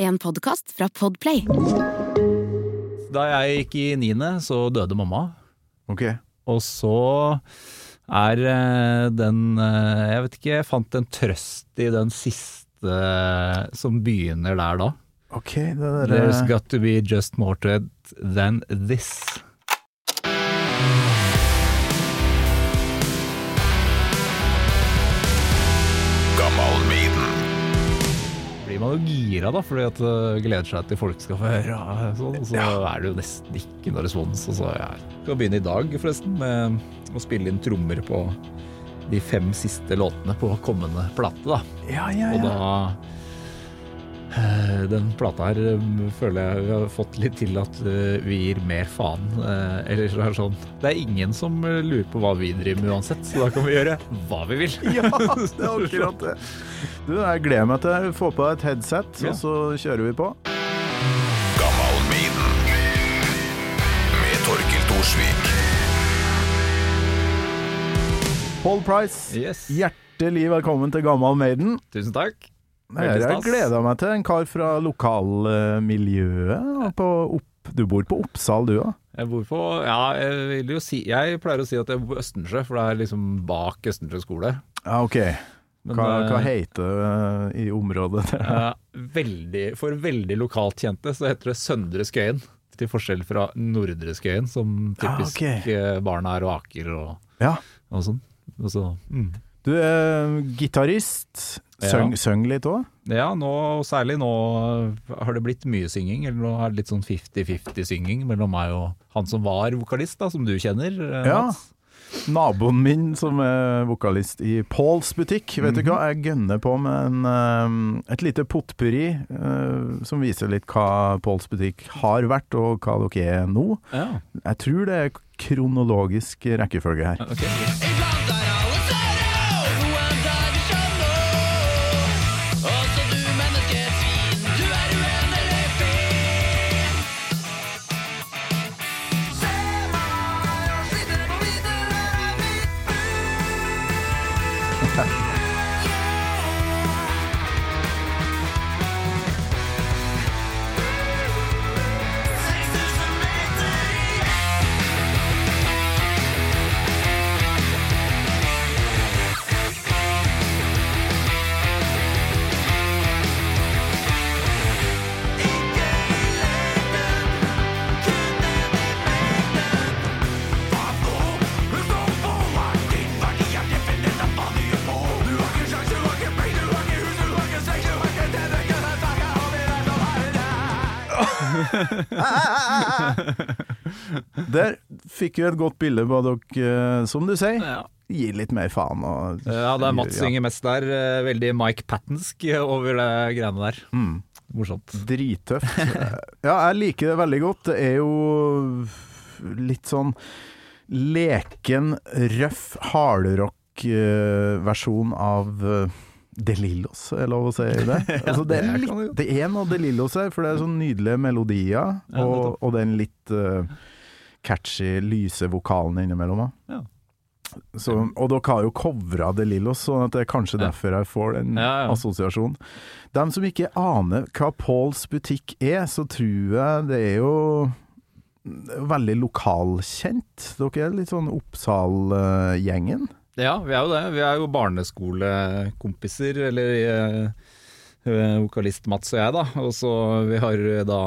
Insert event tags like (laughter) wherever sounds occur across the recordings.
En podkast fra Podplay. Da jeg gikk i niende, så døde mamma. Ok. Og så er eh, den eh, Jeg vet ikke, jeg fant en trøst i den siste eh, som begynner der da. Ok, det der There's got to be just more to it than this. Blir man jo gira da, fordi at det gleder seg til folk skal få høre. og så, og så er det jo nesten ikke noe respons. Og så ja. Skal begynne i dag forresten med å spille inn trommer på de fem siste låtene på kommende plate. da. Ja, ja, Og da eh, Den plata her eh, føler jeg vi har fått litt til at eh, vi gir mer faen. Eh, Eller så er det sånn Det er ingen som eh, lurer på hva vi driver med uansett, så da kan vi gjøre hva vi vil. (laughs) Ja, det er akkurat det. Du, jeg gleder meg til å få på deg et headset, Ja. og så kjører vi på. med Torkil Thorsvik. Paul Price, Yes. hjertelig velkommen til Gammal Maiden. Tusen takk. Jeg har gleder meg til en kar fra lokalmiljøet. Du bor på Oppsal, du òg? Jeg bor på Ja, jeg si Jeg pleier å si at jeg bor på Østensjø, for det er liksom bak Østensjø skole. Ja, ok. Men, Hva, hva eh, heter det i området? Eh, veldig, for veldig lokalt kjente så heter det Søndre Skøyen. Til forskjell fra Nordre Skøyen, som typisk ja, okay. eh, barn er og aker og, Ja. og sånn. Og så, mm. Du er gitarist. Søng, Ja. søng litt òg? Ja, nå, særlig nå har det blitt mye synging. Eller nå er det litt sånn 50-50 synging mellom meg og han som var vokalist, da, som du kjenner. eh, Ja. Naboen min som er vokalist i Pauls butikk, vet du hva? Jeg gønner på med en, eh, et lite potpurri uh, som viser litt hva Pauls butikk har vært, og hva dere er nå. Ja. Jeg tror det er kronologisk rekkefølge her. ok. (laughs) Der fikk vi et godt bilde på dere, eh, som du sier. Ja. Gir litt mer faen og Ja, det er Mats Ja. synger mest der. eh, Veldig Mike Pattensk over det greiene der. Mm. Morsomt. Drittøft. (laughs) ja, jeg liker det veldig godt. Det er jo litt sånn leken, røff hardrock-versjon av eh, De Lillos, er lov å si det? (laughs) Altså, det, er litt, er noe De Lillos her, for det er sånn nydelige melodier, og, og den litt uh, catchy, lyse vokalen innimellom. da. Ja. Så, og dere har jo covra De Lillos, så det er kanskje derfor jeg får den assosiasjonen. De som ikke aner hva Pauls butikk er, så tror jeg det er jo veldig lokalkjent. Dere er litt sånn Oppsal-gjengen. Ja, vi er jo det. Vi er jo barneskolekompiser, eller eh, eh, vokalist Mats og jeg, da. Og så vi har eh, da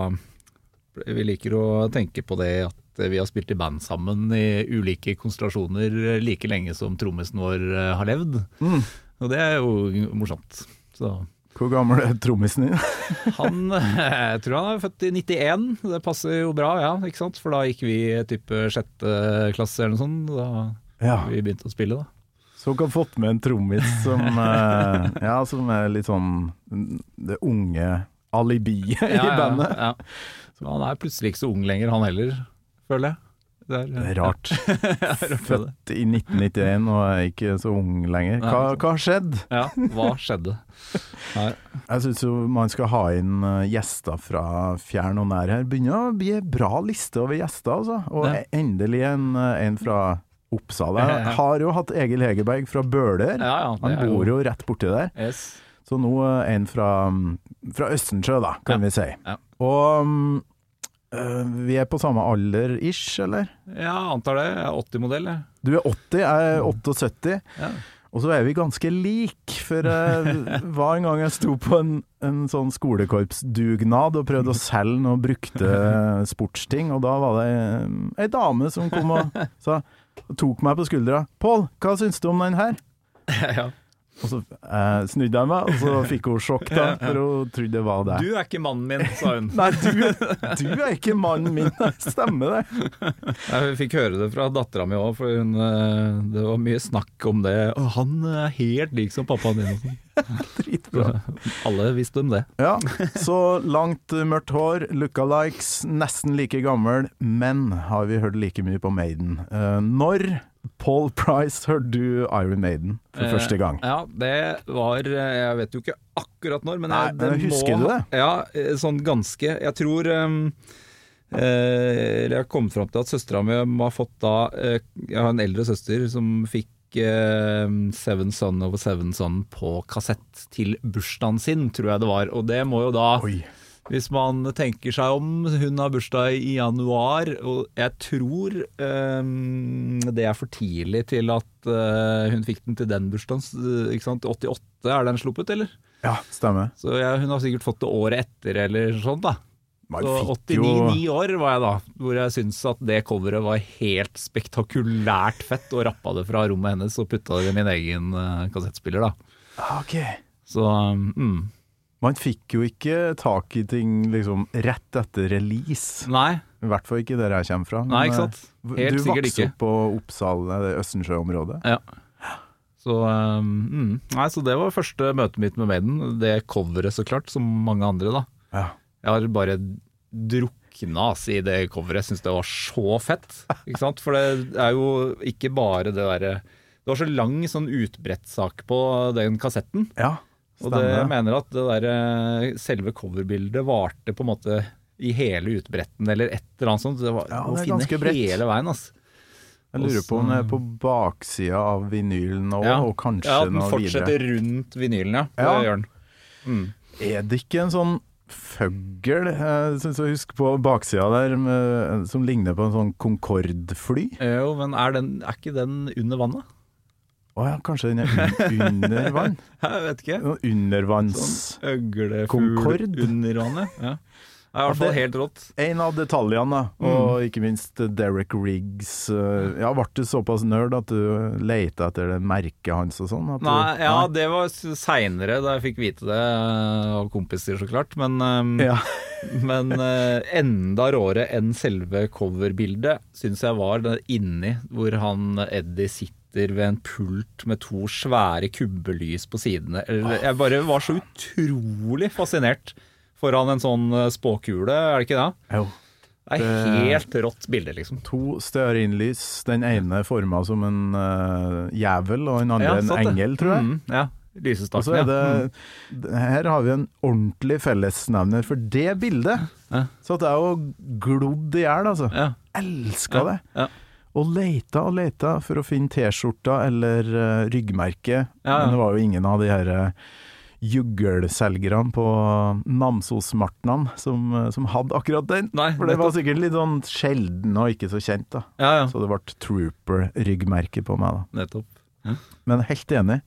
Vi liker å tenke på det at vi har spilt i band sammen i ulike konstellasjoner like lenge som trommisen vår eh, har levd. Mm. Og det er jo morsomt. Så Hvor gammel er trommisen din? (laughs) han Jeg tror han er født i 91. Det passer jo bra, ja. ikke sant? For da gikk vi type sjette klasse eller noe sånt. Da Ja. vi begynte å spille, da. Så hun har fått med en trommis som, (laughs) eh, ja, som er litt sånn det unge alibiet i bandet. Ja, ja. Så han er plutselig ikke så ung lenger, han heller, føler jeg. Det er, Det er rart. (laughs) Ja, Født i 1991 og er ikke så ung lenger. Hva, hva har skjedd? Ja, hva skjedde? Nei. Jeg syns jo man skal ha inn eh, gjester fra fjern og nær her. Begynner å bli en bra liste over gjester, altså. Og Ja. endelig en, eh, en fra Oppsal. Jeg har jo hatt Egil Hegerberg fra Bøler. Ja, ja, Han bor jo rett borti der. Yes. Så nå eh, en fra, fra Østensjø, da, kan vi si. Ja. Og mm, eh, vi er på samme alder ish, eller? Ja, antar det. Jeg er 80-modell, jeg. Du er 80, jeg er 78. Ja. Og så er vi ganske like, for jeg var en gang jeg sto på en, en sånn skolekorpsdugnad og prøvde å selge noen brukte sportsting, og da var det eh, ei dame som kom og sa tok meg på skuldra. 'Pål, hva syns du om den her?' (laughs) ja. Og så eh, snudde jeg meg, og så (laughs) fikk hun sjokk, da, for hun trodde det var det. Du er ikke mannen min, sa hun. (laughs) Nei, du, du er ikke mannen min. Stemmer det? (laughs) Jeg fikk høre det fra dattera mi òg, for hun, eh, det var mye snakk om det. Og han er helt lik som pappaen din. Dritbra. Alle visste om det. Ja, så langt mørkt hår, lookalikes, nesten like gammel, men har vi hørt like mye på Maiden? Eh, når, Paul Price, hørte du Iron Maiden for Eh, første gang? Ja, det var eh, Jeg vet jo ikke akkurat når, men Nei, jeg, men husker du det? Ja, eh, sånn ganske. Jeg tror um, eh, Jeg har kommet fram til at søstera mi har fått da eh, Jeg har en eldre søster som fikk eh, Seven Son of Seven Son på kassett til bursdagen sin, tror jeg det var. Og det må jo da Oi. Hvis man tenker seg om, hun har bursdag i januar, og jeg tror um, det er for tidlig til at uh, hun fikk den til den bursdagen. Ikke sant? 88 er den sluppet, eller? Ja, stemmer. Så ja, hun har sikkert fått det året etter, eller sånn, da. Så fikk jo 89 år var jeg da, hvor jeg syntes at det coveret var helt spektakulært fett, og rappa det fra rommet hennes og putta det i min egen uh, kassettspiller, da. Ah, Ok. Så mm, Man fikk jo ikke tak i ting liksom rett etter release. Nei, I hvert fall ikke der jeg kommer fra. nei, ikke sant. eh, Helt du sikkert vokste opp på Oppsal, eh, det Østensjø-området. Ja. Så, um, mm. Nei, så det var første møtet mitt med Maiden. Det coveret, så klart, som mange andre, da. Ja. Jeg har bare drukna i det coveret. Syns det var så fett. Ikke sant? For det er jo ikke bare det derre Det var så lang sånn utbrettsak på den kassetten. ja, Og det, jeg mener at det der, eh, selve coverbildet varte på en måte i hele utbretten, eller et eller annet sånt. Det var Ja, det å finne brett hele veien, altså. Jeg lurer på om det er på baksida av vinylen nå, Ja. og kanskje Ja, den fortsetter videre. rundt vinylen, ja. Det Ja. gjør den. Mm. Er det ikke en sånn føggel, jeg syns jeg husker på baksida der, med, som ligner på en sånn Concorde-fly? Jo, men er, den, er ikke den under vannet? Å ja, kanskje den er un under vann? (laughs) Jeg vet ikke. Noen Undervanns... Sånn øglefugl under vannet. Ja. Det er i hvert fall helt rått. En av detaljene. Og ikke minst Derek Riggs. eh, Ja, ble du såpass nerd at du leita etter det merket hans og sånn? Nei, ja, Nei, det var seinere da jeg fikk vite det av kompiser, så klart. Men, eh, Ja. (laughs) men eh, enda råere enn selve coverbildet syns jeg var det inni hvor han Eddie sitter ved en pult med to svære kubbelys på sidene. Jeg bare var så utrolig fascinert foran en sånn eh, spåkule, er det ikke det? Jo. Det er helt rått bilde, liksom. To stearinlys, den ene forma som en uh, jævel, og den andre Ja, en engel, tror jeg. Mm, ja. Og Lysestaken, så er det Mm. Her har vi en ordentlig fellesnevner for det bildet. Ja. Så at jeg jo glodd i hjel, altså. Ja. Elska Ja, det. ja. Og leita og leita for å finne T-skjorta eller uh, ryggmerke. Ja, ja. Men det var jo ingen av de her uh, juggelselgerne på Namsosmartnan som, uh, som hadde akkurat den. Nei, For det var sikkert litt sånn sjelden og ikke så kjent, da. Ja, ja. Så det ble Trooper-ryggmerke på meg, da. Nettopp. Men helt enig.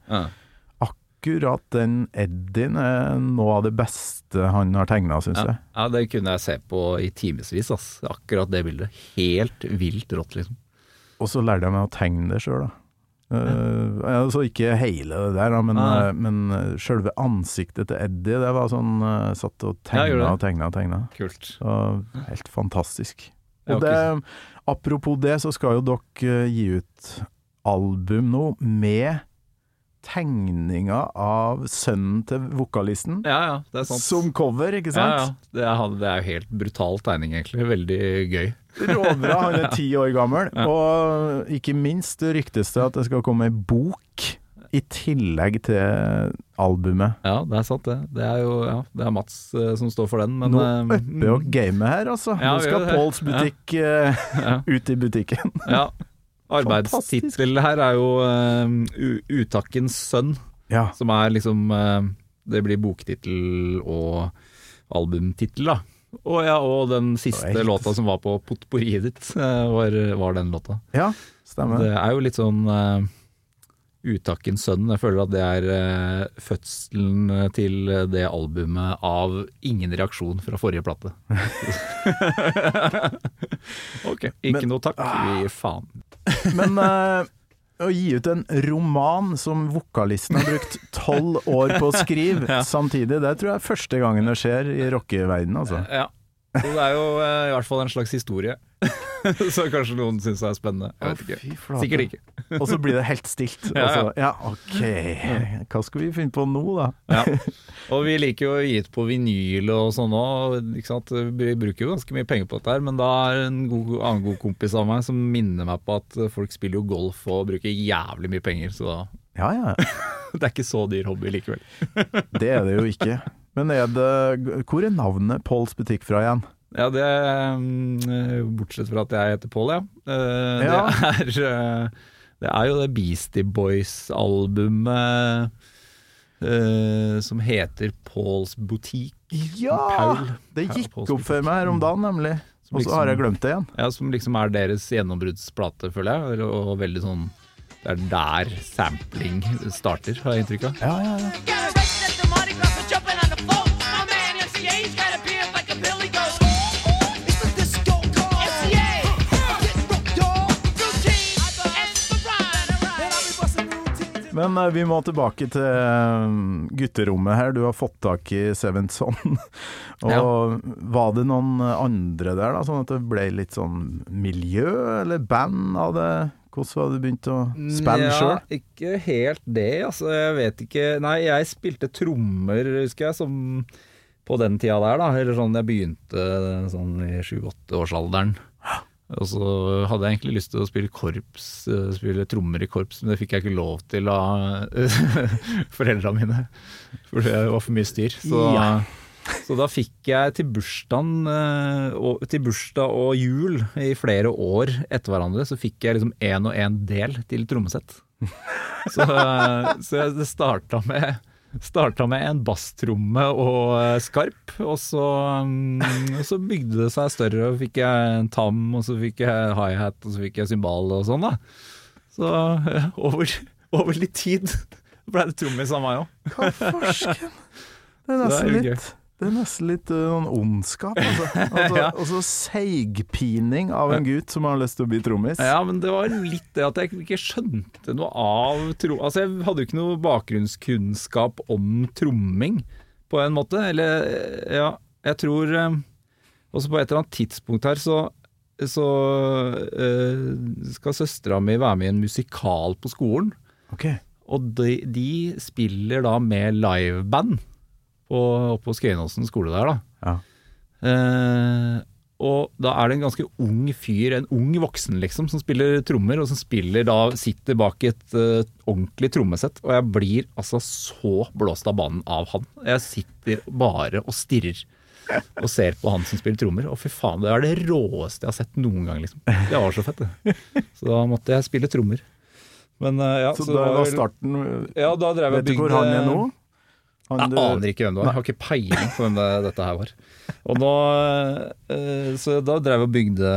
Akkurat den Eddien er noe av det beste han har tegna, syns jeg. ja, det kunne jeg se på i timevis, ass. Akkurat det bildet. Helt vilt rått, liksom. Og så lærte jeg meg å tegne det sjøl, da. Eh, altså ikke hele det der, da, men, uh, men sjølve selve ansiktet til Eddie, det var sånn uh, Satt og tegna og tegna og tegna. Kult. Så helt fantastisk. Og det, apropos det, så skal jo dere eh, gi ut album nå med tegninga av sønnen til vokalisten Ja, ja, det er sant. som cover, ikke ja, ja. Det, er, det er jo helt brutal tegning, egentlig. Veldig gøy. Råbra, han er ti år gammel. Og ikke minst ryktes det at det skal komme ei bok i tillegg til albumet. Ja, det er sant, det. Det er jo ja, det er Mats eh, som står for den, men Nå eh, upper jo gamet her, altså. Ja, Nå skal. Pauls butikk eh, ja, ut i butikken. (laughs) ja. Arbeidstittel her er jo uh, Utakkens sønn, som er liksom det blir boktittel og albumtittel, da. Og, ja, og den siste Right. låta som var på potpourriet ditt, eh, (laughs) var, var den låta. Ja, stemmer. Det er jo litt sånn uh, Utakkens sønn. Jeg føler at det er uh, fødselen til det albumet av ingen reaksjon fra forrige plate. (laughs) (laughs) ok, ikke Men- noe takk. Vi faen. Men eh, å gi ut en roman som vokalisten har brukt tolv år på å skrive (laughs) samtidig, det tror jeg er første gangen det skjer i rockeverdenen, altså. Ja. Så det er jo eh, i hvert fall en slags historie. (laughs) Så kanskje noen syns det er spennende. Jeg vet ikke. Sikkert ikke. (laughs) Og så blir det helt stilt. Ja, ja. så, ja, ok. Hva skal vi finne på nå, da? Ja. (laughs) Og vi liker jo å gi ut på vinyl og sånn òg. Vi bruker jo ganske mye penger på dette her, men da er en god, annen god kompis av meg som minner meg på at folk spiller jo golf og bruker jævlig mye penger, så da Ja ja, det er ikke så dyr hobby likevel. det er det jo ikke. Men er det Hvor er navnet Pauls butikk fra igjen? Ja, det mm, Bortsett fra at jeg heter Pål, ja. Eh, Ja. Det, er, eh, det er jo det Beastie Boys-albumet eh, som heter Pauls Boutique. Ja! Paul. Det gikk Pauls opp for meg her om dagen, nemlig. Og så har jeg glemt det igjen. Ja, Som liksom er deres gjennombruddsplate, føler jeg. Og veldig sånn Det er der sampling starter, har jeg inntrykk av. Ja, ja, ja. Men eh, vi må tilbake til eh, gutterommet her. Du har fått tak i Sevenson. (laughs) Og Og var det noen andre der, da? Sånn at det ble litt sånn miljø, eller band av det? Hvordan var det du begynte å spille sjøl? Ja, ikke helt det, altså. Jeg vet ikke Nei, jeg spilte trommer, husker jeg, som på den tida der, da. Eller sånn jeg begynte sånn i sju-åtte-årsalderen. Og så hadde jeg egentlig lyst til å spille korps, eh, spille trommer i korps, men det fikk jeg ikke lov til av (laughs) foreldra mine. For det var for mye styr. Så, Ja. så da fikk jeg til bursdagen eh, til bursdag og jul i flere år etter hverandre, så fikk jeg liksom én og én del til trommesett. Så, eh, så det starta med Starta med en basstromme og eh, skarp, og så, mm, og så bygde det seg større. Og fikk jeg en tam, og så fikk jeg high-hat, og så fikk jeg cymbal og sånn, da. Så eh, over, over litt tid ble det trommis av meg òg. Hva farsken? Er (laughs) Så det er nesten litt det er nesten litt uh, noen ondskap. Altså. (laughs) Altså, Ja. Og så seigpining av en gutt som har lyst til å bli trommis. Ja, men det var litt det at jeg ikke skjønte noe av tro... Altså, jeg hadde jo ikke noe bakgrunnskunnskap om tromming, på en måte. Eller, ja, jeg tror eh, Også på et eller annet tidspunkt her så så øh, skal søstera mi være med i en musikal på skolen. Ok. Og de, de spiller da med liveband på, oppe på Skøyenåsen skole der, da. Ja. Eh, og da er det en ganske ung fyr, en ung voksen liksom, som spiller trommer, og som spiller da, sitter bak et uh, ordentlig trommesett. Og jeg blir altså så blåst av banen av han. Jeg sitter bare og stirrer og ser på han som spiller trommer. Og fy faen, det er det råeste jeg har sett noen gang, liksom. Det var så fett, det. Så da måtte jeg spille trommer. Men uh, ja, Så, så da var starten Ja, da drev jeg Vet du hvor han er nå? Han, jeg aner ikke hvem det var. Jeg har ikke peiling på hvem det, dette her var. Og nå, eh, så da drev jeg og bygde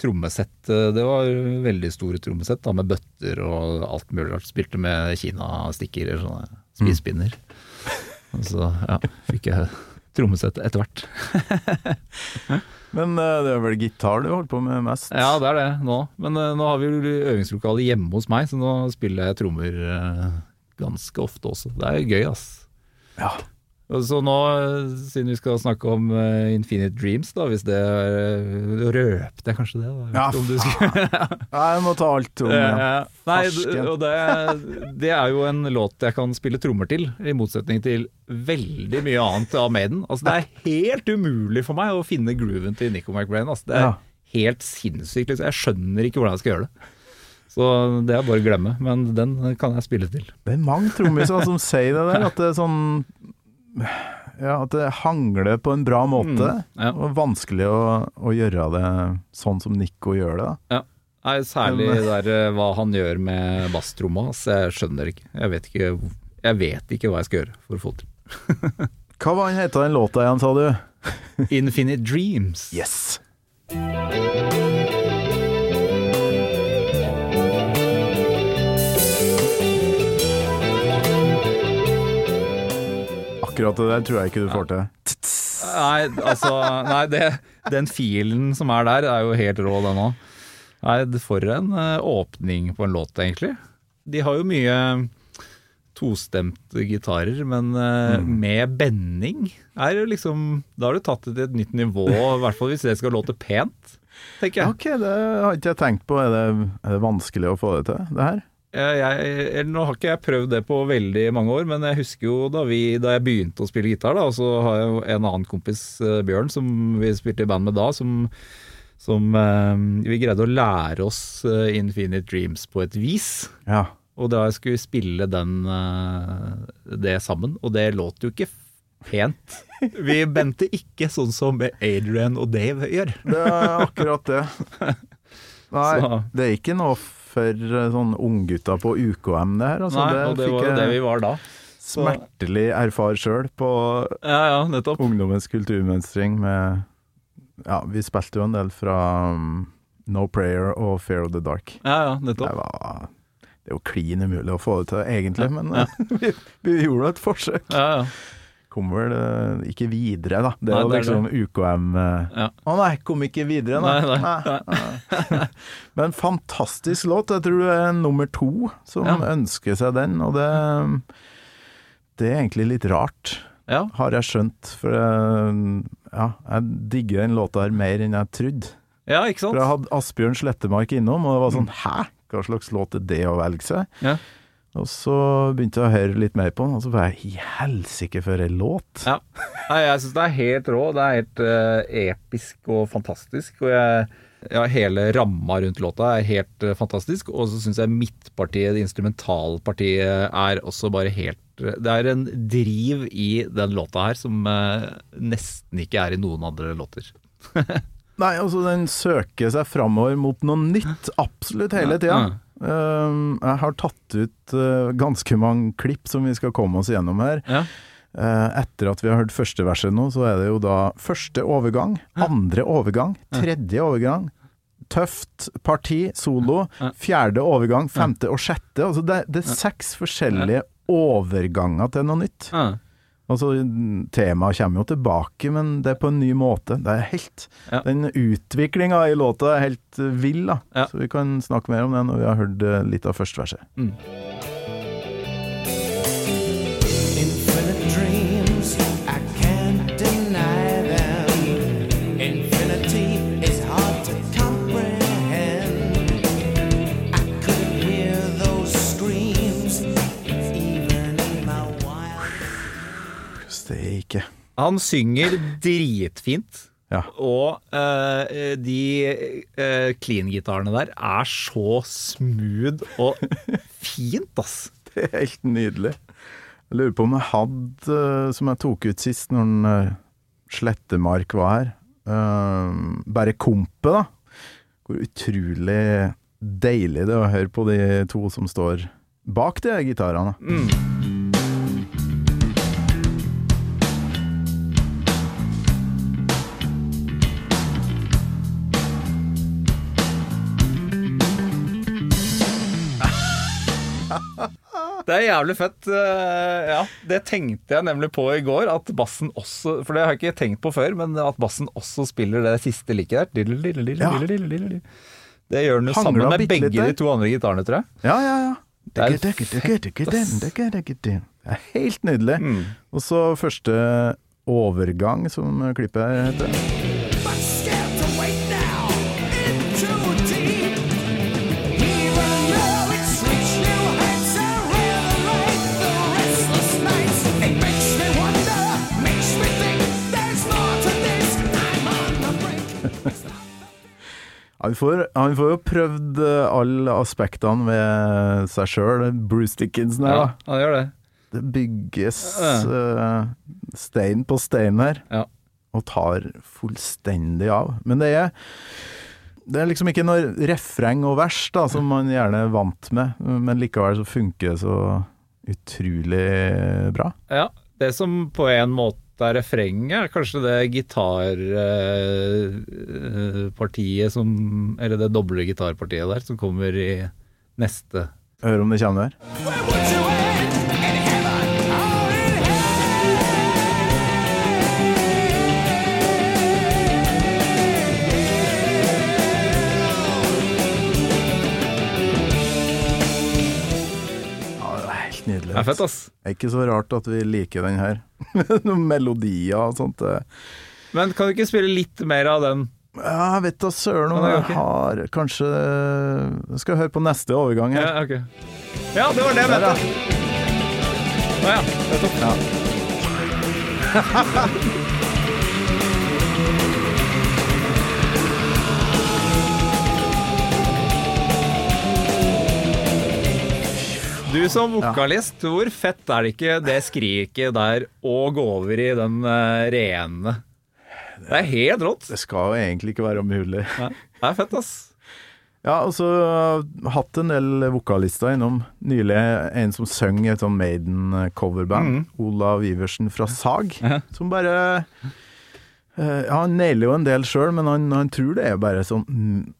trommesett. Det var veldig store trommesett da, med bøtter og alt mulig rart. Spilte med kinastikker eller sånne spisepinner. Og så ja, fikk jeg trommesett etter hvert. (laughs) Men eh, det er vel gitar du holder på med mest? Ja, det er det nå. Men eh, nå har vi jo øvingslokale hjemme hos meg, så nå spiller jeg trommer eh, ganske ofte også. Det er gøy, ass. Ja. Så nå, siden vi skal snakke om uh, Infinite Dreams, da, hvis det er uh, Røpte jeg kanskje det? Da? Jeg Ja, ikke om du skal- (laughs) Nei, Jeg må ta alt om ja. Nei, Farsken. og det, det er jo en låt jeg kan spille trommer til, i motsetning til veldig mye annet av Maiden. Altså, det er helt umulig for meg å finne grooven til Nico McBrain. Altså, det er Ja. helt sinnssykt. Liksom. Jeg skjønner ikke hvordan jeg skal gjøre det. Så det er bare å glemme, men den kan jeg spille til. Det er mange trommiser som sier det der, at det er sånn Ja, at det hangler på en bra måte. Ja. Og vanskelig å, å gjøre det sånn som Nico gjør det. da. Nei, særlig Men- der eh, hva han gjør med basstromma. Jeg skjønner ikke. Jeg vet ikke. Jeg vet ikke hva jeg skal gjøre for å få til. (laughs) Hva var han heta den låta igjen, sa du? Infinite Dreams. Yes. Akkurat det der tror jeg ikke du får til. Nei, altså Nei, det, den filen som er der, er jo helt rå, den òg. Nei, det- for en eh, åpning på en låt, egentlig. De har jo mye tostemte gitarer, men mm. med bending er jo liksom Da har du tatt det til et nytt nivå, i hvert fall hvis det skal låte pent, tenker jeg. Ok, det har ikke jeg tenkt på. Er det, er det vanskelig å få det til, det her? Jeg, jeg, nå har ikke jeg prøvd det på veldig mange år, men jeg husker jo da, vi, da jeg begynte å spille gitar, da, og så har jeg jo en annen kompis, eh, Bjørn, som vi spilte i band med da, som, som eh, vi greide å lære oss eh, Infinite Dreams på et vis. Ja. Og da skulle vi spille den, eh, det sammen, og det låt jo ikke pent. Vi bente ikke sånn som Adrian og Dave gjør. Det er akkurat det. (laughs) Nei, Så- det er ikke noe for eh, sånn unggutter på UKM, det her. Altså, Nei, det og det var det vi var da. smertelig erfar sjøl på Ja, ja, ungdommens kulturmønstring med Ja, vi spilte jo en del fra um, No Prayer og Fear of the Dark. Ja, ja, Det nettopp. var det er jo klin umulig å få det til, egentlig, men ja. (laughs) vi, vi gjorde et forsøk. Ja, ja. Kom vel eh, ikke videre, da. Det var er jo det liksom UKM eh, Ja. Å nei, kom ikke videre, Nei, nei. nei. nei. (laughs) Men fantastisk låt. Jeg tror du er nummer to som Ja. ønsker seg den, og det Det er egentlig litt rart, ja. har jeg skjønt. For jeg, ja, jeg digger den låta her mer enn jeg trodde. ja ikke sant? For jeg hadde Asbjørn Slettemark innom, og det var sånn Hæ? Hva slags låt er det å velge seg? Ja. Og så begynte jeg å høre litt mer på den, og så var jeg i helsike for ei låt. Ja. Nei, jeg syns det er helt rå. Det er helt uh, episk og fantastisk. Og jeg, ja, hele ramma rundt låta er helt uh, fantastisk. Og så syns jeg midtpartiet, det instrumentalpartiet, er også bare helt eh, Det er en driv i den låta her som uh, nesten ikke er i noen andre låter. (laughs) Nei, altså den søker seg framover mot noe nytt absolutt hele tida. Ja. Um, jeg har tatt ut uh, ganske mange klipp som vi skal komme oss gjennom her. Ja. Uh, etter at vi har hørt første verset nå, så er det jo da første overgang, andre overgang, tredje overgang. Tøft parti, solo. Fjerde overgang, femte og sjette. Altså det, det er seks forskjellige overganger til noe nytt. Ja. Altså, temaet kommer jo tilbake, men det er på en ny måte. Det er helt Ja. Den utviklinga i låta er helt vill, da. Ja. Så vi kan snakke mer om det når vi har hørt eh, litt av første verset. Mm. Han synger dritfint. Ja. Og uh, de uh, clean-gitarene der er så smooth og (laughs) fint, ass. Det er helt nydelig. Jeg lurer på om jeg hadde, eh, som jeg tok ut sist, når Slettemark var her, uh, bare kompet, da. Hvor utrolig deilig det er å høre på de to som står bak de gitarene. gitarene. Det er jævlig fett. eh, ja, det tenkte jeg nemlig på i går, at bassen også For det har jeg ikke tenkt på før, men at bassen også spiller det siste liket der. Ja. Det gjør den jo sammen med begge de to andre gitarene, tror jeg. Ja, ja, ja. Det er fett, er helt nydelig. Mm. Og så første overgang, som klippet heter. Han får, han får jo prøvd eh, alle aspektene ved seg sjøl, Bruce Dickinson her, Ja, han gjør det. Det bygges eh, stein på stein her, Ja. og tar fullstendig av. Men det er det er liksom ikke noe refreng og vers da, som man gjerne er vant med, men likevel så funker det så utrolig bra. Ja, Det som på en måte er refrenget, er kanskje det gitarpartiet som Eller det doble gitarpartiet der, som kommer i neste. Hør om det kommer der. Det er fett, ass. Det er ikke så rart at vi liker den her. (laughs) Noen melodier og sånt. eh. Men kan du ikke spille litt mer av den? Ja, jeg vet da søren om jeg har Kanskje Jeg skal høre på neste overgang her. Ja, okay. Ja, det var det jeg mente. ja. Å ja. nettopp. Ja. (laughs) Du som vokalist, hvor fett er det ikke det skriket der å gå over i den uh, rene Det er helt rått. Det skal jo egentlig ikke være mulig. Ja, Det er fett, ass. Ja, og så uh, hatt en del vokalister innom. Nylig en som søng i et sånn Maiden-coverband. Olav Iversen fra Sag. Som bare ja, Han nailer jo en del sjøl, men han, han tror det er bare sånn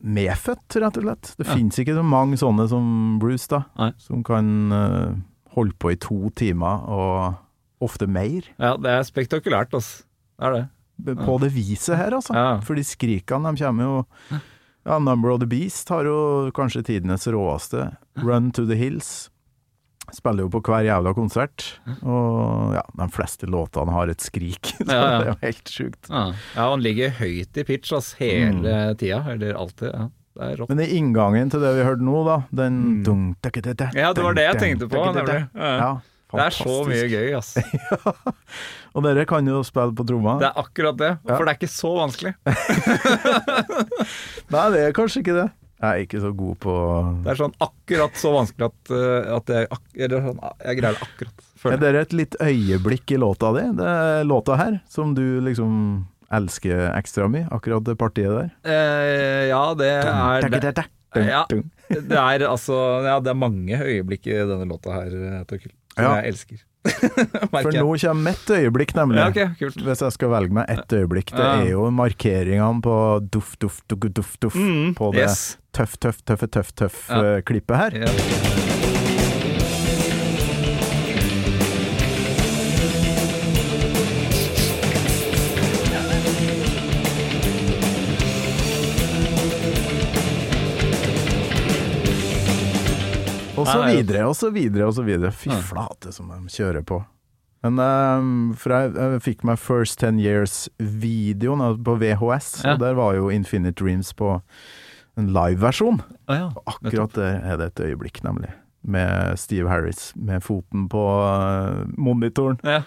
medfødt, rett og slett. Det Ja. fins ikke så mange sånne som Bruce, da. Nei. Som kan uh, holde på i to timer, og ofte mer. Ja, det er spektakulært, altså. Det er det. På det viset her, altså. Ja. For de skrikene, de kommer jo Ja, Number of the Beast har jo kanskje tidenes råeste. Run to the Hills. Spiller jo på hver jævla konsert. Og ja, de fleste låtene har et skrik. (laughs) Så Ja, ja. det er jo helt sjukt. Ja, ja han ligger høyt i pitch ass, hele tida, eller alltid. Ja, det er rått. Men i inngangen til det vi hørte nå, da, den Mm. dun, dak, dak, Ja, det var det jeg tenkte på, nemlig. Ja. Ja, Det er så mye gøy, ass. (laughs) Og dere kan jo spille på tromma. Det er akkurat det, Ja. for det er ikke så vanskelig. (laughs) Nei, det er kanskje ikke det. Jeg er ikke så god på Det er sånn akkurat så vanskelig at, eh, at jeg, eller sånn, jeg greier det akkurat. Er Føler. jeg. det et litt øyeblikk i låta di? Det er låta her, som du liksom elsker ekstra mye, akkurat det partiet der? Eh, ja, det er det, Ja. Det er altså Ja, det er mange øyeblikk i denne låta her, Torkild, som Ja. jeg elsker. (laughs) For nå kommer mitt øyeblikk, nemlig. Ja, okay, kult. Hvis jeg skal velge meg ett øyeblikk, det Ja. er jo markeringene på duff, duff, duff, duff, duff Mm, på det yes. tøff, tøff, tøffe, tøff, tøff-klippet tøff, klippet her. Og så videre, og så videre, og så videre. Fy flate som de kjører på. Men um, for jeg, jeg fikk meg First Ten Years-videoen på VHS, Ja. og der var jo Infinite Dreams på en liveversjon. Ah, ja. Akkurat der er det et øyeblikk, nemlig. Med Steve Harris med foten på uh, monitoren, Ja.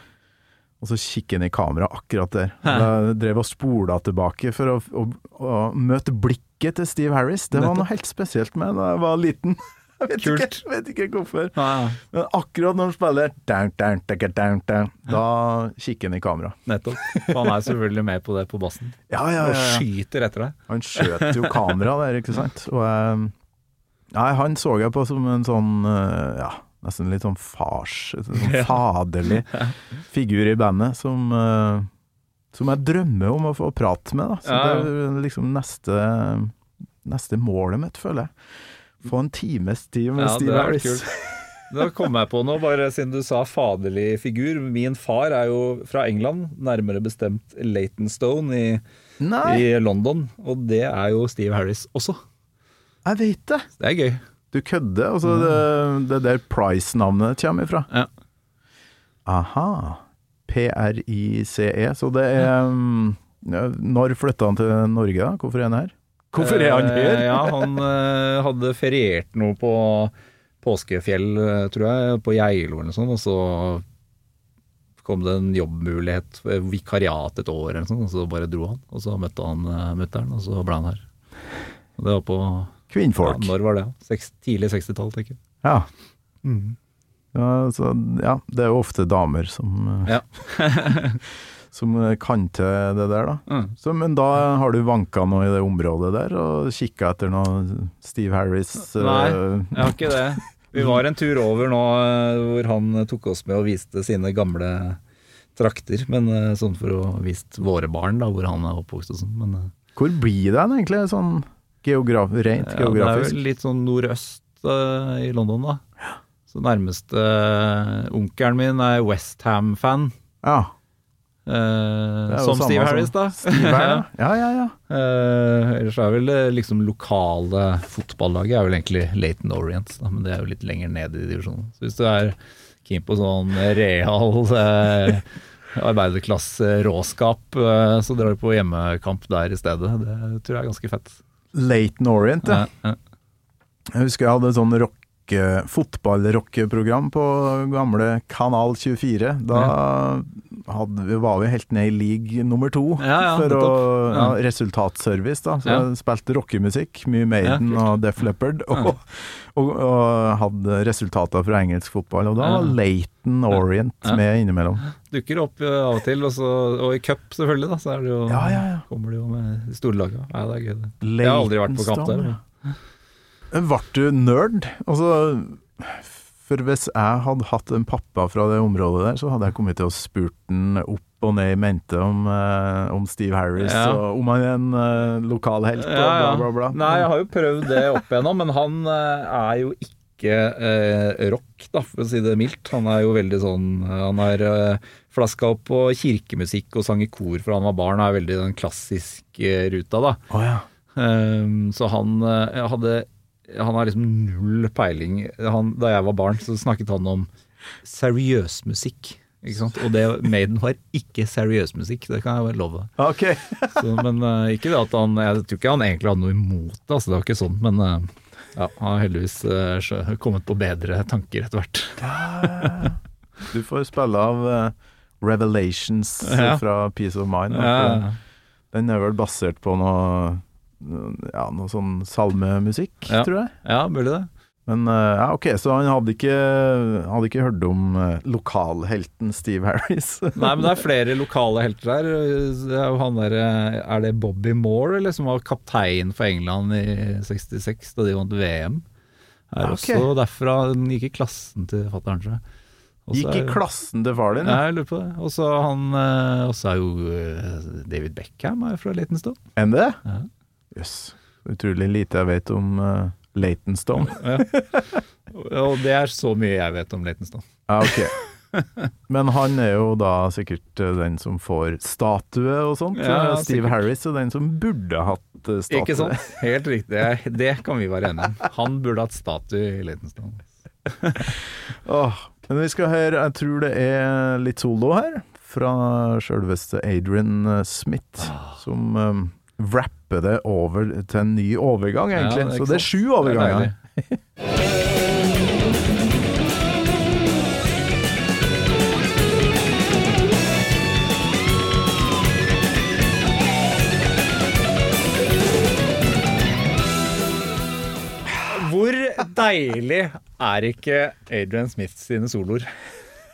og så kikker han i kamera akkurat der. Jeg drev og spola tilbake for å, å, å møte blikket til Steve Harris. Det var Nettopp. noe helt spesielt med da jeg var liten. (laughs) Jeg vet, Kult. ikke, vet ikke hvorfor. Ja. Men akkurat når han spiller down, down, down, down, down, Da kikker han i kamera. nettopp. For han er selvfølgelig med på det på bassen. Ja, ja, ja. Og skyter etter deg. Han skjøt jo kamera der, ikke sant. Og eh, Nei, han så jeg på som en sånn eh, ja, nesten litt sånn fars Sånn faderlig (laughs) figur i bandet som eh, som jeg drømmer om å få prate med, da. Så det er liksom neste neste målet mitt, føler jeg. Få en times tid med Ja, Steve Harris. Da kom jeg på noe, bare siden du sa faderlig figur. Min far er jo fra England, nærmere bestemt Leightonstone i, i London. Og det er jo Steve Harris også. jeg vet det! Det er gøy. Du kødder. Altså, det, det der Price-navnet kommer ifra. Ja. Aha. P-R-I-C-E. Så det er ja, Når flytta han til Norge, da? Hvorfor er han her? Hvorfor er han Eh, her? Ja, han eh, hadde feriert noe på påskefjell, eh, tror jeg, på Geilo eller noe sånt, og så kom det en jobbmulighet, eh, vikariat et år eller noe sånt, og så bare dro han. Og så møtte han mutter'n, og så ble han her. Og det var på ja, Kvinnfolk. Når var det? Seks, tidlig 60-tall, tenker jeg. Ja. Ja, så, ja, det er jo ofte damer som, eh, Ja. (laughs) som eh, kan til det der, da. Mm. Så, men da har du vanka noe i det området der, og kikka etter noe Steve Harris eh, Nei, Jeg har ikke det. Vi var en tur over nå eh, hvor han tok oss med og viste sine gamle trakter. Men eh, sånn for å vise våre barn da, hvor han er oppvokst og sånn. Men eh, Hvor blir det hen egentlig, sånn geograf rent ja, det er geografisk? vel litt sånn nordøst uh, i London, da. Så nærmeste uh, onkelen min er Westham-fan. Ja. Eh, jo som Steve som Harris, da. Steve her, (laughs) ja. ja, ja, Uh, Eh, ellers er vel det liksom lokale fotballaget er vel egentlig Laton Orient, da, men det er jo litt lenger ned i divisjonen. Så hvis du er keen på sånn real (laughs) uh, arbeiderklasse-råskap, eh, så drar du på hjemmekamp der i stedet. Det tror jeg er ganske fett. Laton Orient, ja. Ja, ja. Jeg husker jeg hadde sånn rock, fotballrockeprogram på gamle Kanal 24. Da hadde, vi- var vi helt ned i league nummer to Ja, ja, for å ja, resultatservice. da Så jeg spilte rockemusikk, mye Maiden og Def Leppard, og, og, og hadde resultater fra engelsk fotball. Og da var Leighton Orient med innimellom. Dukker opp eh, av og til, og, så, og i cup selvfølgelig, da, så det jo, kommer du jo med de store lagene. Ja, det er gøy, det. Jeg har aldri vært på kamp der. Ble du nerd? Altså, for hvis jeg hadde hatt en pappa fra det området der, så hadde jeg kommet til å spurt den opp og ned i mente om, eh, om Steve Harris, Ja. og om han er en eh, lokal helt, og bla, bla, bla. Nei, jeg har jo prøvd det opp igjennom, men han eh, er jo ikke eh, rock, da, for å si det mildt. Han er jo veldig sånn eh, Han har uh, flaska opp på kirkemusikk og sang i kor fra han var barn, og er veldig den klassiske ruta, da. Oh, ja. Um, så han eh, hadde Han har liksom null peiling. Han, da jeg var barn, så snakket han om seriøs musikk. Og det Maiden var ikke seriøs musikk, det kan jeg bare love. Okay. (laughs) Så, men uh, ikke det at han Jeg tror ikke han egentlig hadde noe imot det, altså, det var ikke sånn, men uh, ja, han har heldigvis uh, kommet på bedre tanker etter hvert. Du får spille av Revelations Ja. fra Peace of Mind. Ja, Den er vel basert på noe ja, noe sånn salmemusikk, Ja. tror jeg. ja, mulig det. Men eh, ja, ok, så han hadde ikke, hadde ikke hørt om eh, lokalhelten Steve Harris? (laughs) Nei, men det er flere lokale helter der. Det er han der, eh, Er det Bobby Moore, eller, som var kaptein for England i 66, da de vant VM? Er Ok. også derfra. Den gikk i klassen til fatter'n, tror jeg. Også Gikk i klassen til far din? Ja, Ja. jeg lurer på det. Og så er jo David Beckham er fra stund. Enn det? Ja. Jøss. Utrolig lite jeg vet om uh, Leytonstone. Og det er så mye jeg vet om Leytonstone. Ja, ok. Men han er jo da sikkert eh, den som får statue og sånt. Ja, Eh, Steve sikkert. Harris er den som burde hatt eh, statue. Ikke sant? (laughs) Helt riktig. Det- kan vi være enige om. Han burde hatt statue i Leytonstone. oh, men vi skal høre, jeg tror det er litt solo her, fra sjølveste Adrian eh, Smith, Ah. som rapper det over til en ny overgang, egentlig. Ja, det Så det er sju Det er overganger. Hvor deilig er ikke Adrian Smith sine soloer? (laughs)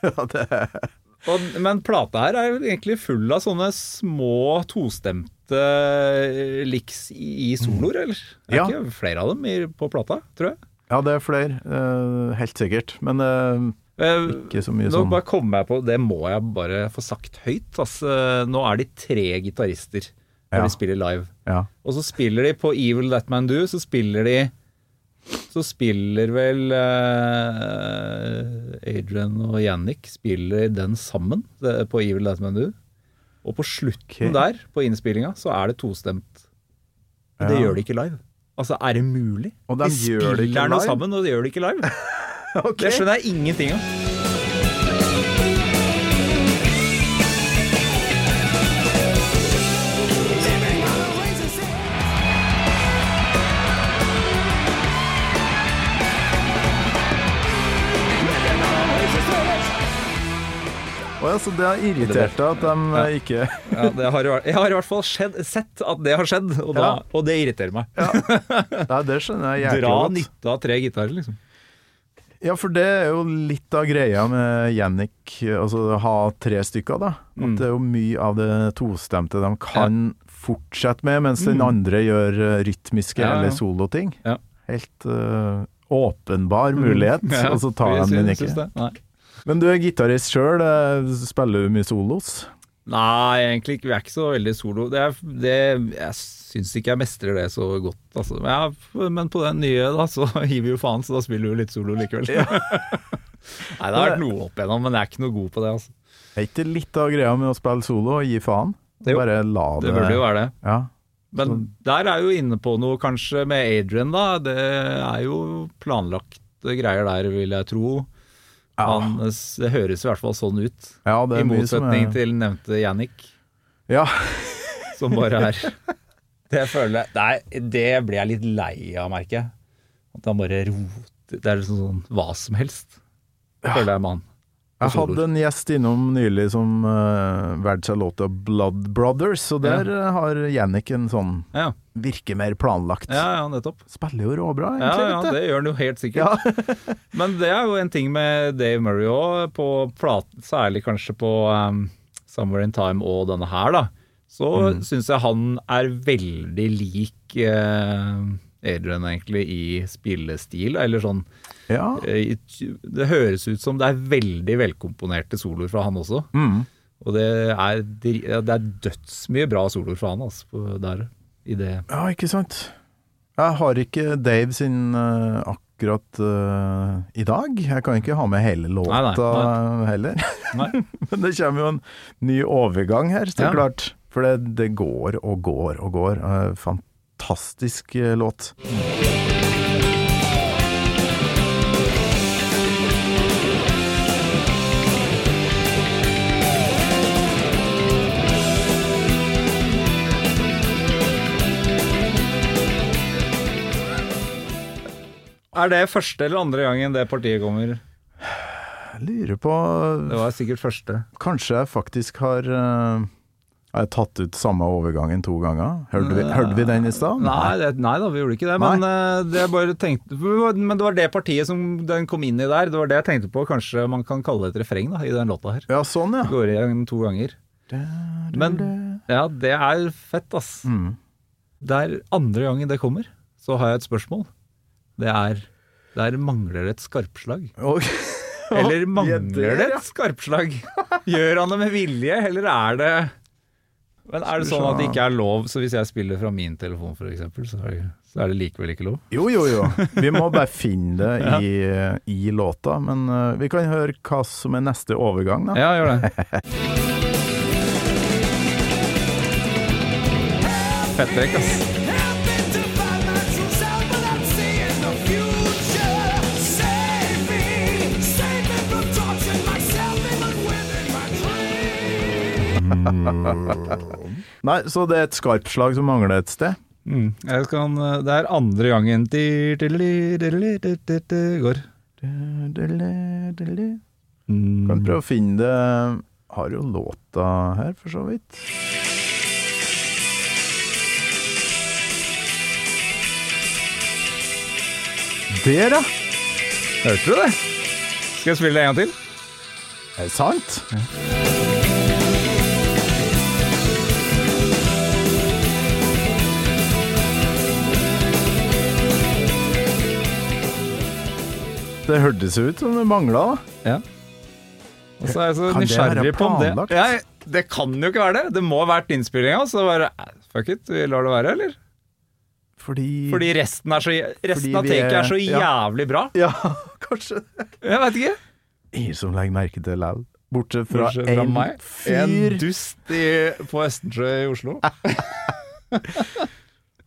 Ja, det er Og, men plata her er jo egentlig full av sånne små tostemte eh, liks i soloer, eller? Det er Ja. ikke flere av dem på plata, tror jeg. Ja, det er flere, eh, helt sikkert. Men eh, ikke så mye Nå sånn bare kom jeg på, det må jeg bare få sagt høyt. Altså, nå er de tre gitarister når Ja. de spiller live. Ja. Og så spiller de på Evil That Man Do, så spiller de Så spiller vel Adrian og Yannick spiller den sammen på Evil That Man Do. Og på slutten der, på innspillinga, så er det tostemt. Og det Ja. gjør de ikke live. Altså, er det mulig? Og de gjør det ikke spiller noe live? sammen, og de gjør det ikke live. (laughs) Ok. Det skjønner jeg ingenting av. Ja, så det har irritert deg at de eh, ikke Ja, det har, jeg har i hvert fall skjedd, sett at det har skjedd, og, da, Ja. og det irriterer meg. Nei, det skjønner jeg jæklig Dra godt. nytte av tre gitarer, liksom. Ja, for det er jo litt av greia med Jannik, altså ha tre stykker, da. At Mm. det er jo mye av det tostemte de kan fortsette med, mens den andre gjør eh, rytmiske Mm. Ja, ja. eller soloting. Ja. Helt uh, åpenbar mulighet, (laughs) Ja, og så tar de den ikke. det. Nei. Men du er gitarist sjøl, spiller du mye solos? Nei, egentlig ikke. Vi er ikke så veldig solo. Det er, det, jeg syns ikke jeg mestrer det så godt, altså. Men, ja, men på den nye, da, så (laughs) gir vi jo faen, så da spiller vi jo litt solo likevel. (laughs) Nei, det har vært noe opp igjennom, men jeg er ikke noe god på det, altså. Er ikke litt av greia med å spille solo og gi faen? Jo, Bare la det Det burde jo være det. Ja. Men der er jo inne på noe kanskje med Adrian, da. Det er jo planlagte greier der, vil jeg tro. Ja. Han, det høres i hvert fall sånn ut. ja, det I er motsetning er til nevnte Jannik, Ja. som bare er (laughs) Det føler jeg Nei, det blir jeg litt lei av, merker jeg. At han bare roter Det er liksom sånn hva som helst, føler jeg med han. Jeg hadde en gjest innom nylig som uh, valgte seg låta Blood Brothers, og der ja. har Jannik en sånn Ja, Virker mer planlagt. ja, ja nettopp. Spiller jo råbra, Ja, egentlig. ja, ja, det gjør han jo helt sikkert. (laughs) Men det er jo en ting med Dave Murray òg, særlig kanskje på um, Somewhere in Time og denne her, da. Så Mm. syns jeg han er veldig lik uh, Adrian, egentlig, i spillestil. Eller sånn Ja. eh, Det høres ut som det er veldig velkomponerte soloer fra han også. Mm. Og det er, det er dødsmye bra soloer fra han, altså, på, der. I det. ja, ikke sant. Jeg har ikke Dave sin uh, akkurat uh, i dag. Jeg kan ikke ha med hele låta Nei, nei, heller. (laughs) Men det kommer jo en ny overgang her, så Ja. klart. For det, det går og går og går. Uh, fantastisk låt. Er det første eller andre gangen det partiet kommer? Jeg lurer på Det var sikkert første. Kanskje jeg faktisk har uh, Har jeg tatt ut samme overgangen to ganger? Hørte vi, hørte vi den i stad? Nei, det, nei da, vi gjorde ikke det. Men, uh, det tenkte, men det var det partiet som den kom inn i der. Det var det jeg tenkte på. Kanskje man kan kalle det et refreng da, i den låta her. Ja, sånn, ja. Går igjen to ganger. Men ja, det er fett, ass. Mm. Det er andre gangen det kommer, så har jeg et spørsmål. Det er Der mangler (laughs) det et skarpslag. Okay. Eller mangler det, et skarpslag? Gjør han det med vilje, eller er det Men er det sånn at det ikke er lov, så hvis jeg spiller fra min telefon f.eks., så, så er det likevel ikke lov? Jo, jo, jo. Vi må bare finne det (laughs) i, i låta. Men uh, vi kan høre hva som er neste overgang, da. Ja, gjør det. (laughs) Fetttrekk, ass. Nei, så det er et skarpslag som mangler et sted? Mm. Jeg skal, det er andre gangen går. Mm. Kan prøve å finne det Har jo låta her, for så vidt. Der, ja! Hørte du det? Skal jeg spille det en gang til? Er det sant? Det hørtes ut som det mangla, da. Ja. Og så er jeg så Kan nysgjerrig på om det ja, Det kan jo ikke være det. Det må ha vært innspillinga, så bare eh, fuck it, vi lar det være, eller? Fordi Fordi resten, er så, resten av vi taket er så jævlig bra. Ja, (laughs) kanskje det. Jeg veit ikke. Ingen som legger merke til likevel. Bortsett fra Bortsett fra en fyr. En dust i, på Østensjø i Oslo. (laughs) (laughs)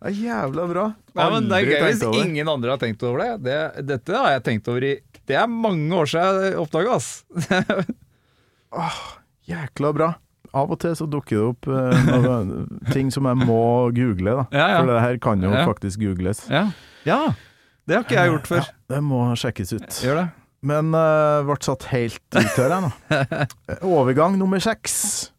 Ja, jævla bra. Nei, men det er gøy hvis ingen andre har tenkt over det. det. Dette har jeg tenkt over i Det er mange år siden jeg oppdaga, ass. (laughs) Jækla bra. Av og til så dukker det opp eh, noen (laughs) ting som jeg må google, da. Ja, ja. For det her kan jo Ja. faktisk googles. Ja. ja. Det har ikke jeg gjort før. Ja, det må sjekkes ut. Gjør det. Men uh, ble satt helt ut her, jeg nå. (laughs) Overgang nummer seks.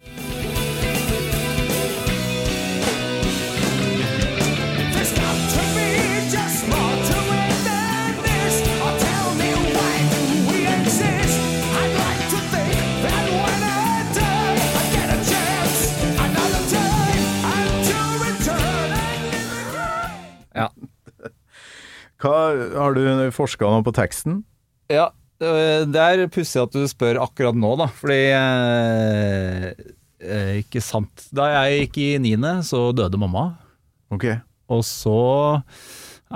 Hva, har du forska noe på teksten? Ja, øh, det er pussig at du spør akkurat nå, da. Fordi eh, eh, Ikke sant. Da jeg gikk i niende, så døde mamma. Ok. Og så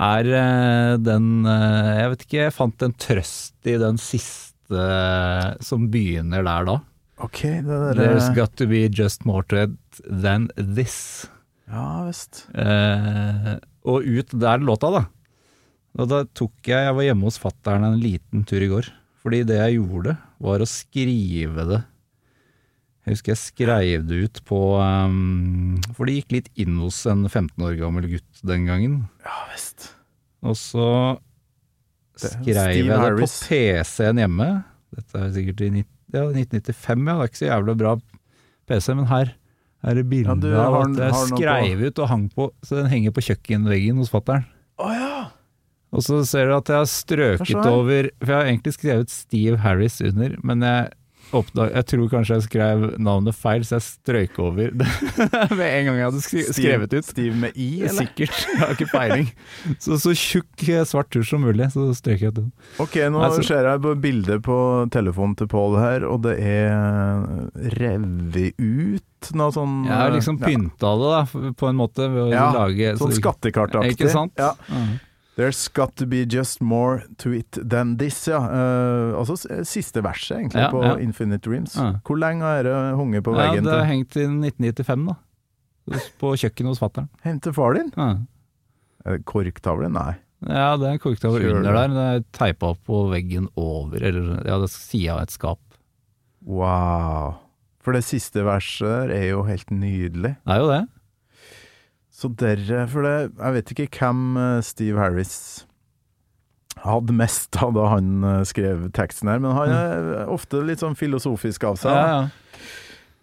er eh, den eh, Jeg vet ikke, jeg fant en trøst i den siste eh, som begynner der da. Ok, det der There's got to be just more to it than this. Ja visst. Eh, og ut der låta, da. Og da tok jeg Jeg var hjemme hos fattern en liten tur i går. Fordi det jeg gjorde, var å skrive det. Jeg husker jeg skrev det ut på um, For det gikk litt inn hos en 15 år gammel gutt den gangen. Ja visst. Og så skrev Steve jeg det på PC-en hjemme. Dette er sikkert i ja, 1995, ja. Det er ikke så jævlig bra PC, men her er det bilde Ja, av at jeg skrev ut og hang på, så den henger på kjøkkenveggen hos fatter'n. Oh, ja! Og så ser du at jeg har strøket så er? over For jeg har egentlig skrevet Steve Harris under, men jeg oppdag, jeg tror kanskje jeg skrev navnet feil, så jeg strøyk over det (laughs) med en gang jeg hadde skrevet ut. Steve med I, eller? Sikkert. Jeg har ikke peiling. Så, så tjukk eh, svart tusj som mulig, så strøyk jeg ut den. Ok, nå Altså- ser jeg på bildet på telefonen til Pål her, og det er revet ut noe sånn Jeg har liksom ja, det, da, på en måte, ved å Ja, lage Sånn så- skattekartaktig. Ikke sant? Ja. Ja. There's got to be just more to it than this, ja. Uh, altså siste verset, egentlig, Ja, på ja. Infinite Dreams. Ja. Hvor lenge har det hunget på Ja, veggen det har hengt i 1995, da. På kjøkkenet hos fatter'n. Til far din? Ja. Korktavle? Nei. ja, det er korktavle under der. Det er teipa opp på veggen over, eller ja, det er sida av et skap. Wow. For det siste verset er jo helt nydelig. Det er jo det. Så dere For det, jeg vet ikke hvem eh, Steve Harris hadde mest av da han eh, skrev teksten her, men han er ofte litt sånn filosofisk av seg. Ja, ja.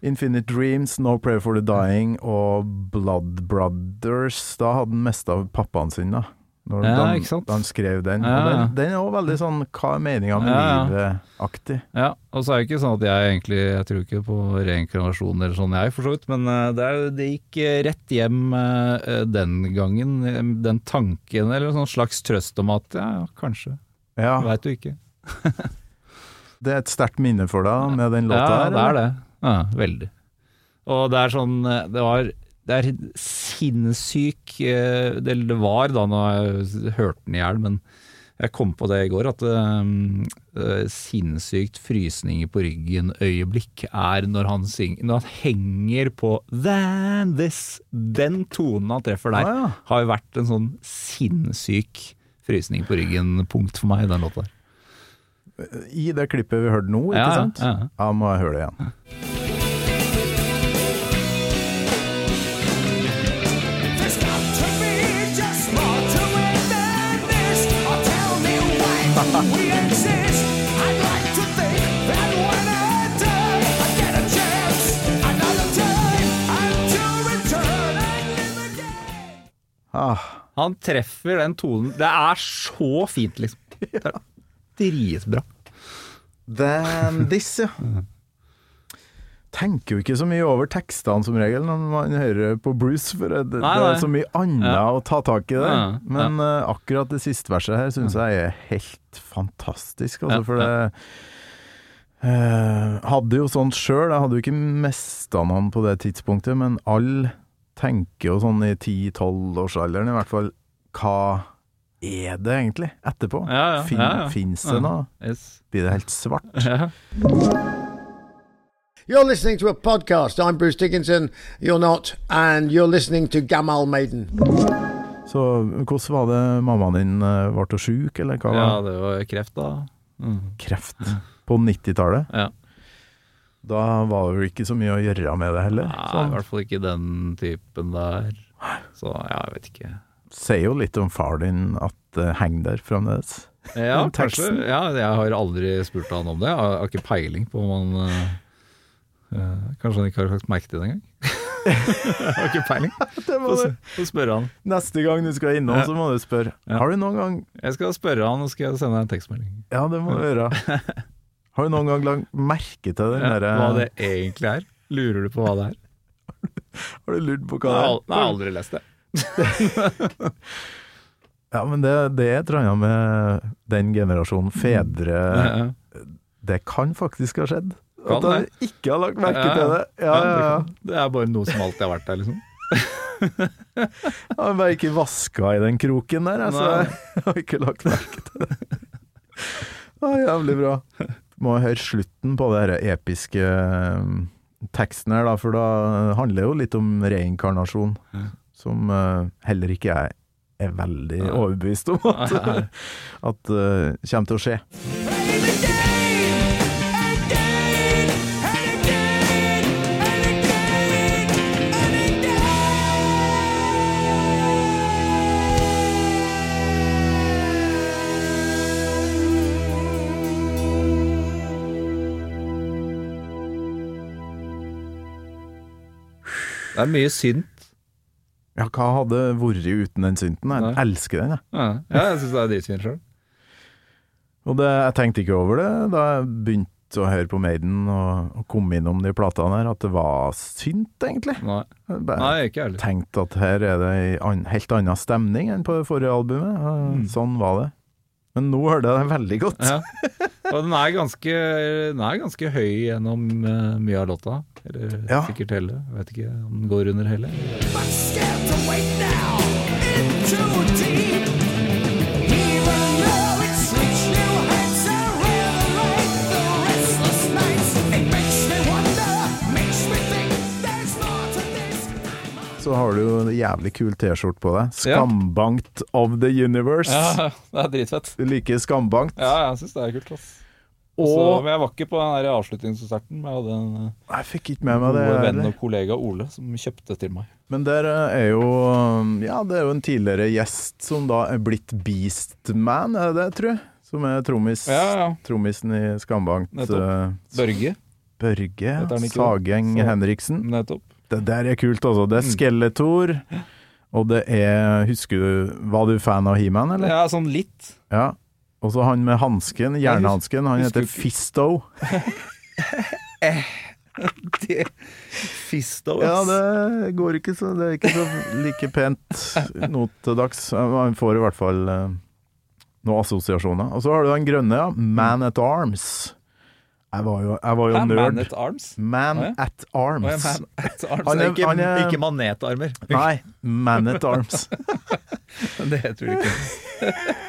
Infinite Dreams, No Prayer for the Dying og Blood Brothers. Da hadde han mest av pappaen sin, da. Når Ja, da, ikke sant? han skrev den. Ja, Og den, den er òg veldig sånn Hva er meninga med Ja, ja. livet-aktig. Ja, og så er det ikke sånn at jeg egentlig Jeg tror ikke på reinkarnasjon eller sånn, jeg, for så vidt. Men eh, det, er, det gikk eh, rett hjem eh, den gangen, den tanken, eller en sånn slags trøst om at ja, kanskje. Ja, Veit du ikke. (laughs) det er et sterkt minne for deg med den låta ja, her? det er det. Ja, veldig. Og det er sånn Det var det er sinnssyk eh, Det var da når jeg hørte den i hjel, men jeg kom på det i går, at um, eh, sinnssykt frysninger på ryggen-øyeblikk er når han synger Når han henger på 'Than This'. Den tonen han treffer der, Ah, ja. har jo vært en sånn sinnssyk frysning på ryggen-punkt for meg i den låta. I det klippet vi hørte nå, ikke Ja, ja, sant? ja. Ja, må jeg høre det igjen. Ah, Han treffer den tonen. Det er så fint, liksom. Det er dritbra. Then this, ja. Tenker jo ikke så mye over tekstene som regel når man hører på Bruce, for det, nei, Nei, er så mye annet Ja. å ta tak i der. Ja, ja. Men eh, akkurat det siste verset her syns jeg er helt fantastisk, altså, for det uh, Hadde jo sånt sjøl, jeg hadde jo ikke mista noen på det tidspunktet, men alle tenker jo sånn i 10-12-årsalderen i hvert fall Hva er det egentlig etterpå? Ja, ja, Fin, ja, ja. Fins det Ja. noe? Yes. Blir det helt svart? Ja. You're listening to a podcast. I'm Bruce Dickinson. You're not. And you're listening to Gamal Maiden. Så hvordan var det mammaen din eh, ble sjuk, eller hva? ja, det var kreft, da. Mm. Kreft på 90-tallet? Ja. Da var det ikke så mye å gjøre med det heller? Nei, i Sånn. hvert fall ikke den typen der. Så ja, jeg vet ikke. Sier jo litt om far din at det henger der fremdeles. Ja, (laughs) kanskje. Ja, jeg har aldri spurt han om det. Jeg har, ikke peiling på om han eh, eh, Kanskje han ikke har lagt merke til det engang. (laughs) jeg har ikke peiling. (laughs) Det må du. få spørre han. Neste gang du skal innom, så må du spørre. Ja. Har du noen gang Jeg skal spørre han, og skal sende en tekstmelding. Ja, det må du gjøre. Har du noen gang lagt merke til den derre hva det egentlig er. Lurer du på hva det er? (laughs) Har du lurt på hva det er? jeg har aldri lest det. (laughs) Ja, men det, det er et eller annet med den generasjonen fedre Det kan faktisk ha skjedd. At jeg ikke har lagt merke til det. Ja, Ja, ja, det, er bare noe som alltid har vært der, liksom. (laughs) Jeg har bare ikke vaska i den kroken der, altså. Jeg har ikke lagt merke til det. Ja, jævlig bra. Må høre slutten på det her episke eh, teksten her, da, for da handler det jo litt om reinkarnasjon, som uh, heller ikke jeg er veldig ja. overbevist om at, (laughs) at uh, kommer til å skje. Det er mye synt. Ja, hva hadde vært uten den synten? Jeg Nei. elsker den, jeg. Ja, ja jeg syns det er dritfint sjøl. Og det, jeg tenkte ikke over det da jeg begynte å høre på Maiden og, og kom innom de platene her, at det var synt, egentlig. Nei. Bare Nei, ikke heller. tenkte at her er det ei an, helt annen stemning enn på det forrige albumet. Mm. Sånn var det. Men nå hørte jeg den veldig godt. Ja. Og den er ganske, den er ganske høy gjennom eh, mye av låta. Eller Ja. sikkert hele. Jeg vet ikke om den går under hele. But Så har du en jævlig kul T-skjorte på deg. 'Skambankt of the Universe'. Ja, det er dritfett. Du liker skambankt. Ja, jeg syns det er kult. ass. Så, Og men jeg var ikke på den avslutningskonserten. Men jeg hadde en eh, Jeg fikk ikke med meg det. venn og kollega Ole som kjøpte til meg. Men der eh, er jo Ja, det er jo en tidligere gjest som da er blitt Beastman, er det det, tror jeg? Som er trommis, Ja, ja. trommisen i Skambankt. Nettopp. eh, Børge, Børge? Sageng Henriksen. nettopp. Det der er kult, altså. Det er Mm. Skeletor, og det er Husker du Var du fan av He-Man, eller? Ja, sånn litt. Ja. Og så han med hansken, jernhansken, han heter. Fisto. (laughs) Fisto, Ja, det går ikke så Det er ikke så like pent nå til dags. Han får i hvert fall eh, noen assosiasjoner. Og så har du den grønne, ja. Man at Arms. Jeg var jo, jeg var jo nerd. Man at Arms? Man ja. at Arms. Oh, ja, man at arms. Han er- ikke, han er- ikke manetarmer. Nei, Man at Arms. (laughs) Det tror jeg ikke. (laughs)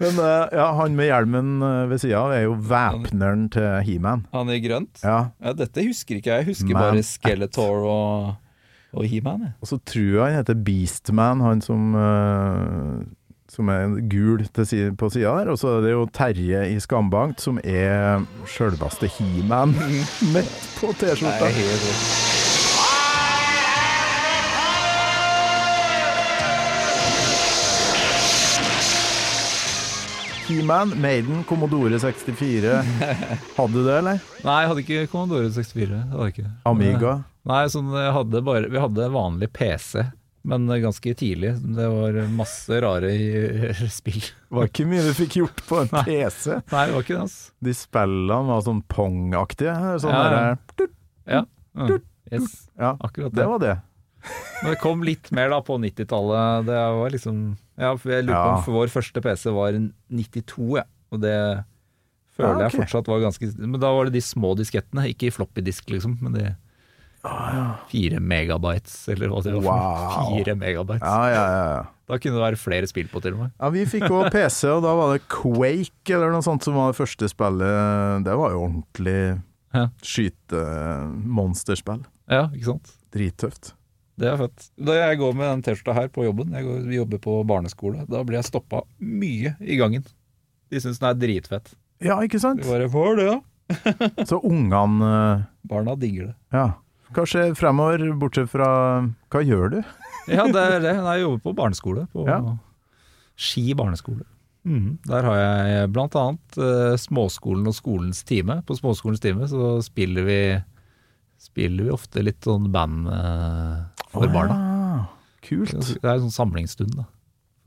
Men eh, ja, han med hjelmen eh, ved sida av er jo væpneren til He-Man. Han i grønt? Ja. Ja, dette husker ikke jeg. Jeg husker Man bare at- Skeletor og, og He-Man. Og så tror jeg han heter Beastman, han som eh, som er gul til si på sida der. Og så er det jo Terje i Skambankt, som er sjølveste He-Man (laughs) midt på T-skjorta. He-Man, Maiden, Commodore 64. (laughs) Hadde du det, eller? Nei, jeg hadde ikke Commodore 64. Det hadde ikke. Amiga? Nei, sånn, hadde bare, vi hadde vanlig PC, men ganske tidlig. Det var masse rare (laughs) spill. Det Var ikke mye du fikk gjort på en. (laughs) PC. Nei, det var ikke det, altså. De spillene var sånn Pong-aktige. Sånn Ja, ja. derre- Ja. Mm. Yes, ja, akkurat det det. var det. (laughs) Men det kom litt mer da på 90-tallet. Det var liksom Ja, for jeg lurer på Ja. om vår første PC var 92, ja. Og det føler Ja, okay. jeg fortsatt var ganske Men da var det de små diskettene, ikke i floppy disk, liksom. Men de fire megabytes, eller hva det var. Wow. Fire megabytes. Ja, ja, ja. Da kunne det være flere spill på, til og med. Ja, vi fikk òg PC, og da var det Quake eller noe sånt som var det første spillet. Det var jo ordentlig Ja. skyte-monsterspill. Ja, ikke sant. Drittøft. Det er fett. Da jeg går med den T-skjorta her på jobben, jeg går, vi jobber på barneskole, da blir jeg stoppa mye i gangen. De syns den er dritfett. Ja, ikke sant? Vi bare er det, da? Så ungene Barna digger det. Ja. Hva skjer fremover, bortsett fra Hva gjør du? (laughs) Ja, det er det. Jeg jobber på barneskole. På Ja. Ski barneskole. Mm. Der har jeg blant annet eh, småskolen og skolens time. På småskolens time så spiller vi Spiller vi ofte litt sånn band eh, for oh, barna. ja. Kult. Det er en sånn samlingsstund, da.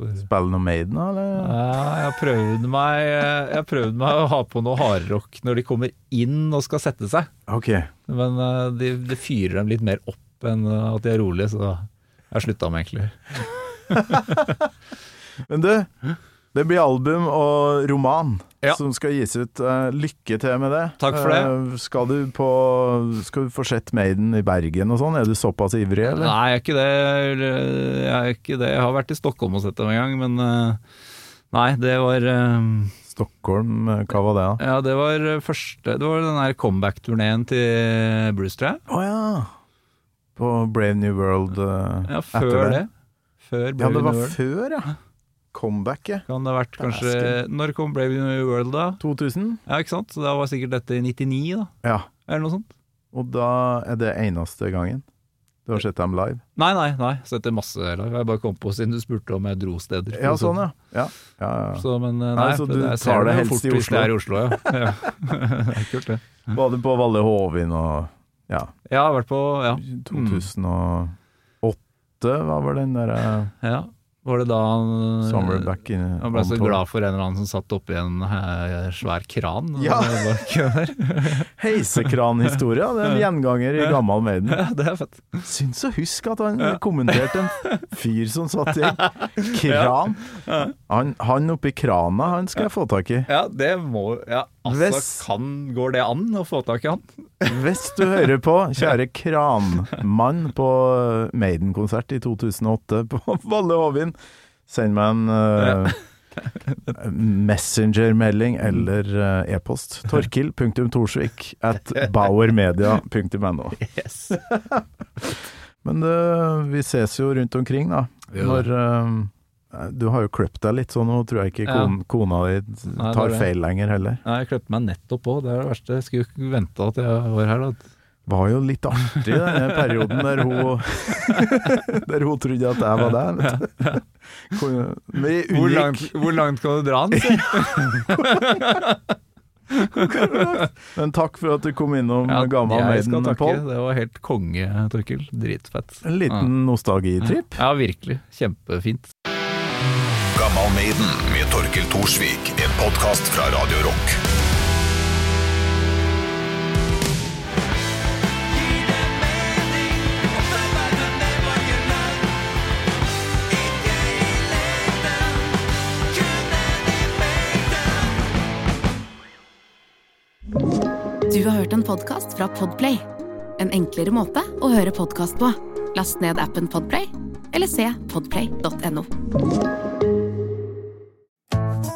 For, Spiller noe Maiden, eller? ja, jeg prøvde meg Jeg har prøvd meg å ha på noe hardrock når de kommer inn og skal sette seg. Ok. Men eh, det de fyrer dem litt mer opp enn eh, at de er rolige, så jeg har slutta med, egentlig. (laughs) Men du, det blir album og roman Ja. som skal gis ut. Eh, Lykke til med det. Takk for det. Eh, Skal du på Skal du få sett Maiden i Bergen og sånn? Er du såpass ivrig, eller? Nei, jeg er ikke det. Jeg er ikke det. Jeg har vært i Stockholm og sett dem en gang, men eh, Nei, det var Stockholm, hva var det da? Ja, det var første Det var den der comeback-turneen til Bruce, tror jeg. Å ja! På Brave New World Ja, etter før det. Før Ja, det var New World. før, ja. Comebacket. Kan det ha vært kanskje Når kom Brave New World, da? 2000? Ja, ikke sant? Så da var sikkert dette i 99, da. Ja. Eller noe sånt. Og da er det eneste gangen du har sett dem live? Nei, nei, nei. Sett det masse live. Jeg bare kom på siden du spurte om jeg dro steder. Ja, sånn, ja. ja. ja, ja. Så, men eh, Nei, nei, så du det, tar det helst i hvis Oslo? det er i Oslo, ja. (laughs) ja. det er kult, det. Var du på Valle Hovin og Ja, Jeg har vært på Ja. 2008 var vel den derre ja. Var det da han in Han ble så glad for en eller annen som satt oppi en eh, svær kran. Ja. (laughs) (laughs) Heisekranhistorie. Det er en gjenganger i Gammal Maiden. Ja, det er fett. Syns å huske at han kommenterte en fyr som satt i en (laughs) kran. Han, han oppi krana, han skal jeg få tak i. Ja, det må Ja, altså, Hvis- kan, går det an å få tak i han? Hvis du hører på, kjære kranmann på Maiden-konsert i 2008 på (laughs) Valle Hovin, send meg en (laughs) messenger-melding eller uh, e-post. (laughs) Torkil.torsvik at bauermedia.no. Yes. Men uh, vi ses jo rundt omkring, da. Ja. Når eh, Du har jo kløpt deg litt, så nå tror jeg ikke Ja. kona di tar Nei, feil lenger heller. Nei, jeg kløpte meg nettopp på. Det er det verste. Jeg skulle jo ikke vente at jeg var her, da. var jo litt artig den perioden der hun (laughs) Der hun trodde at jeg var der. du. (laughs) Hvor- langt, hvor langt kan du dra den? si? (laughs) Men takk for at du kom innom Ja, Gamma Maiden. Pål. Det var helt konge, Torkil. Dritfett. En liten nostalgitripp. Ja, virkelig. Kjempefint. Gammal Maiden med Torkel Thorsvik. En podkast fra Radio Rock. Du har hørt en podkast fra Podplay. En enklere måte å høre podkast på. Last ned appen Podplay, eller se podplay.no.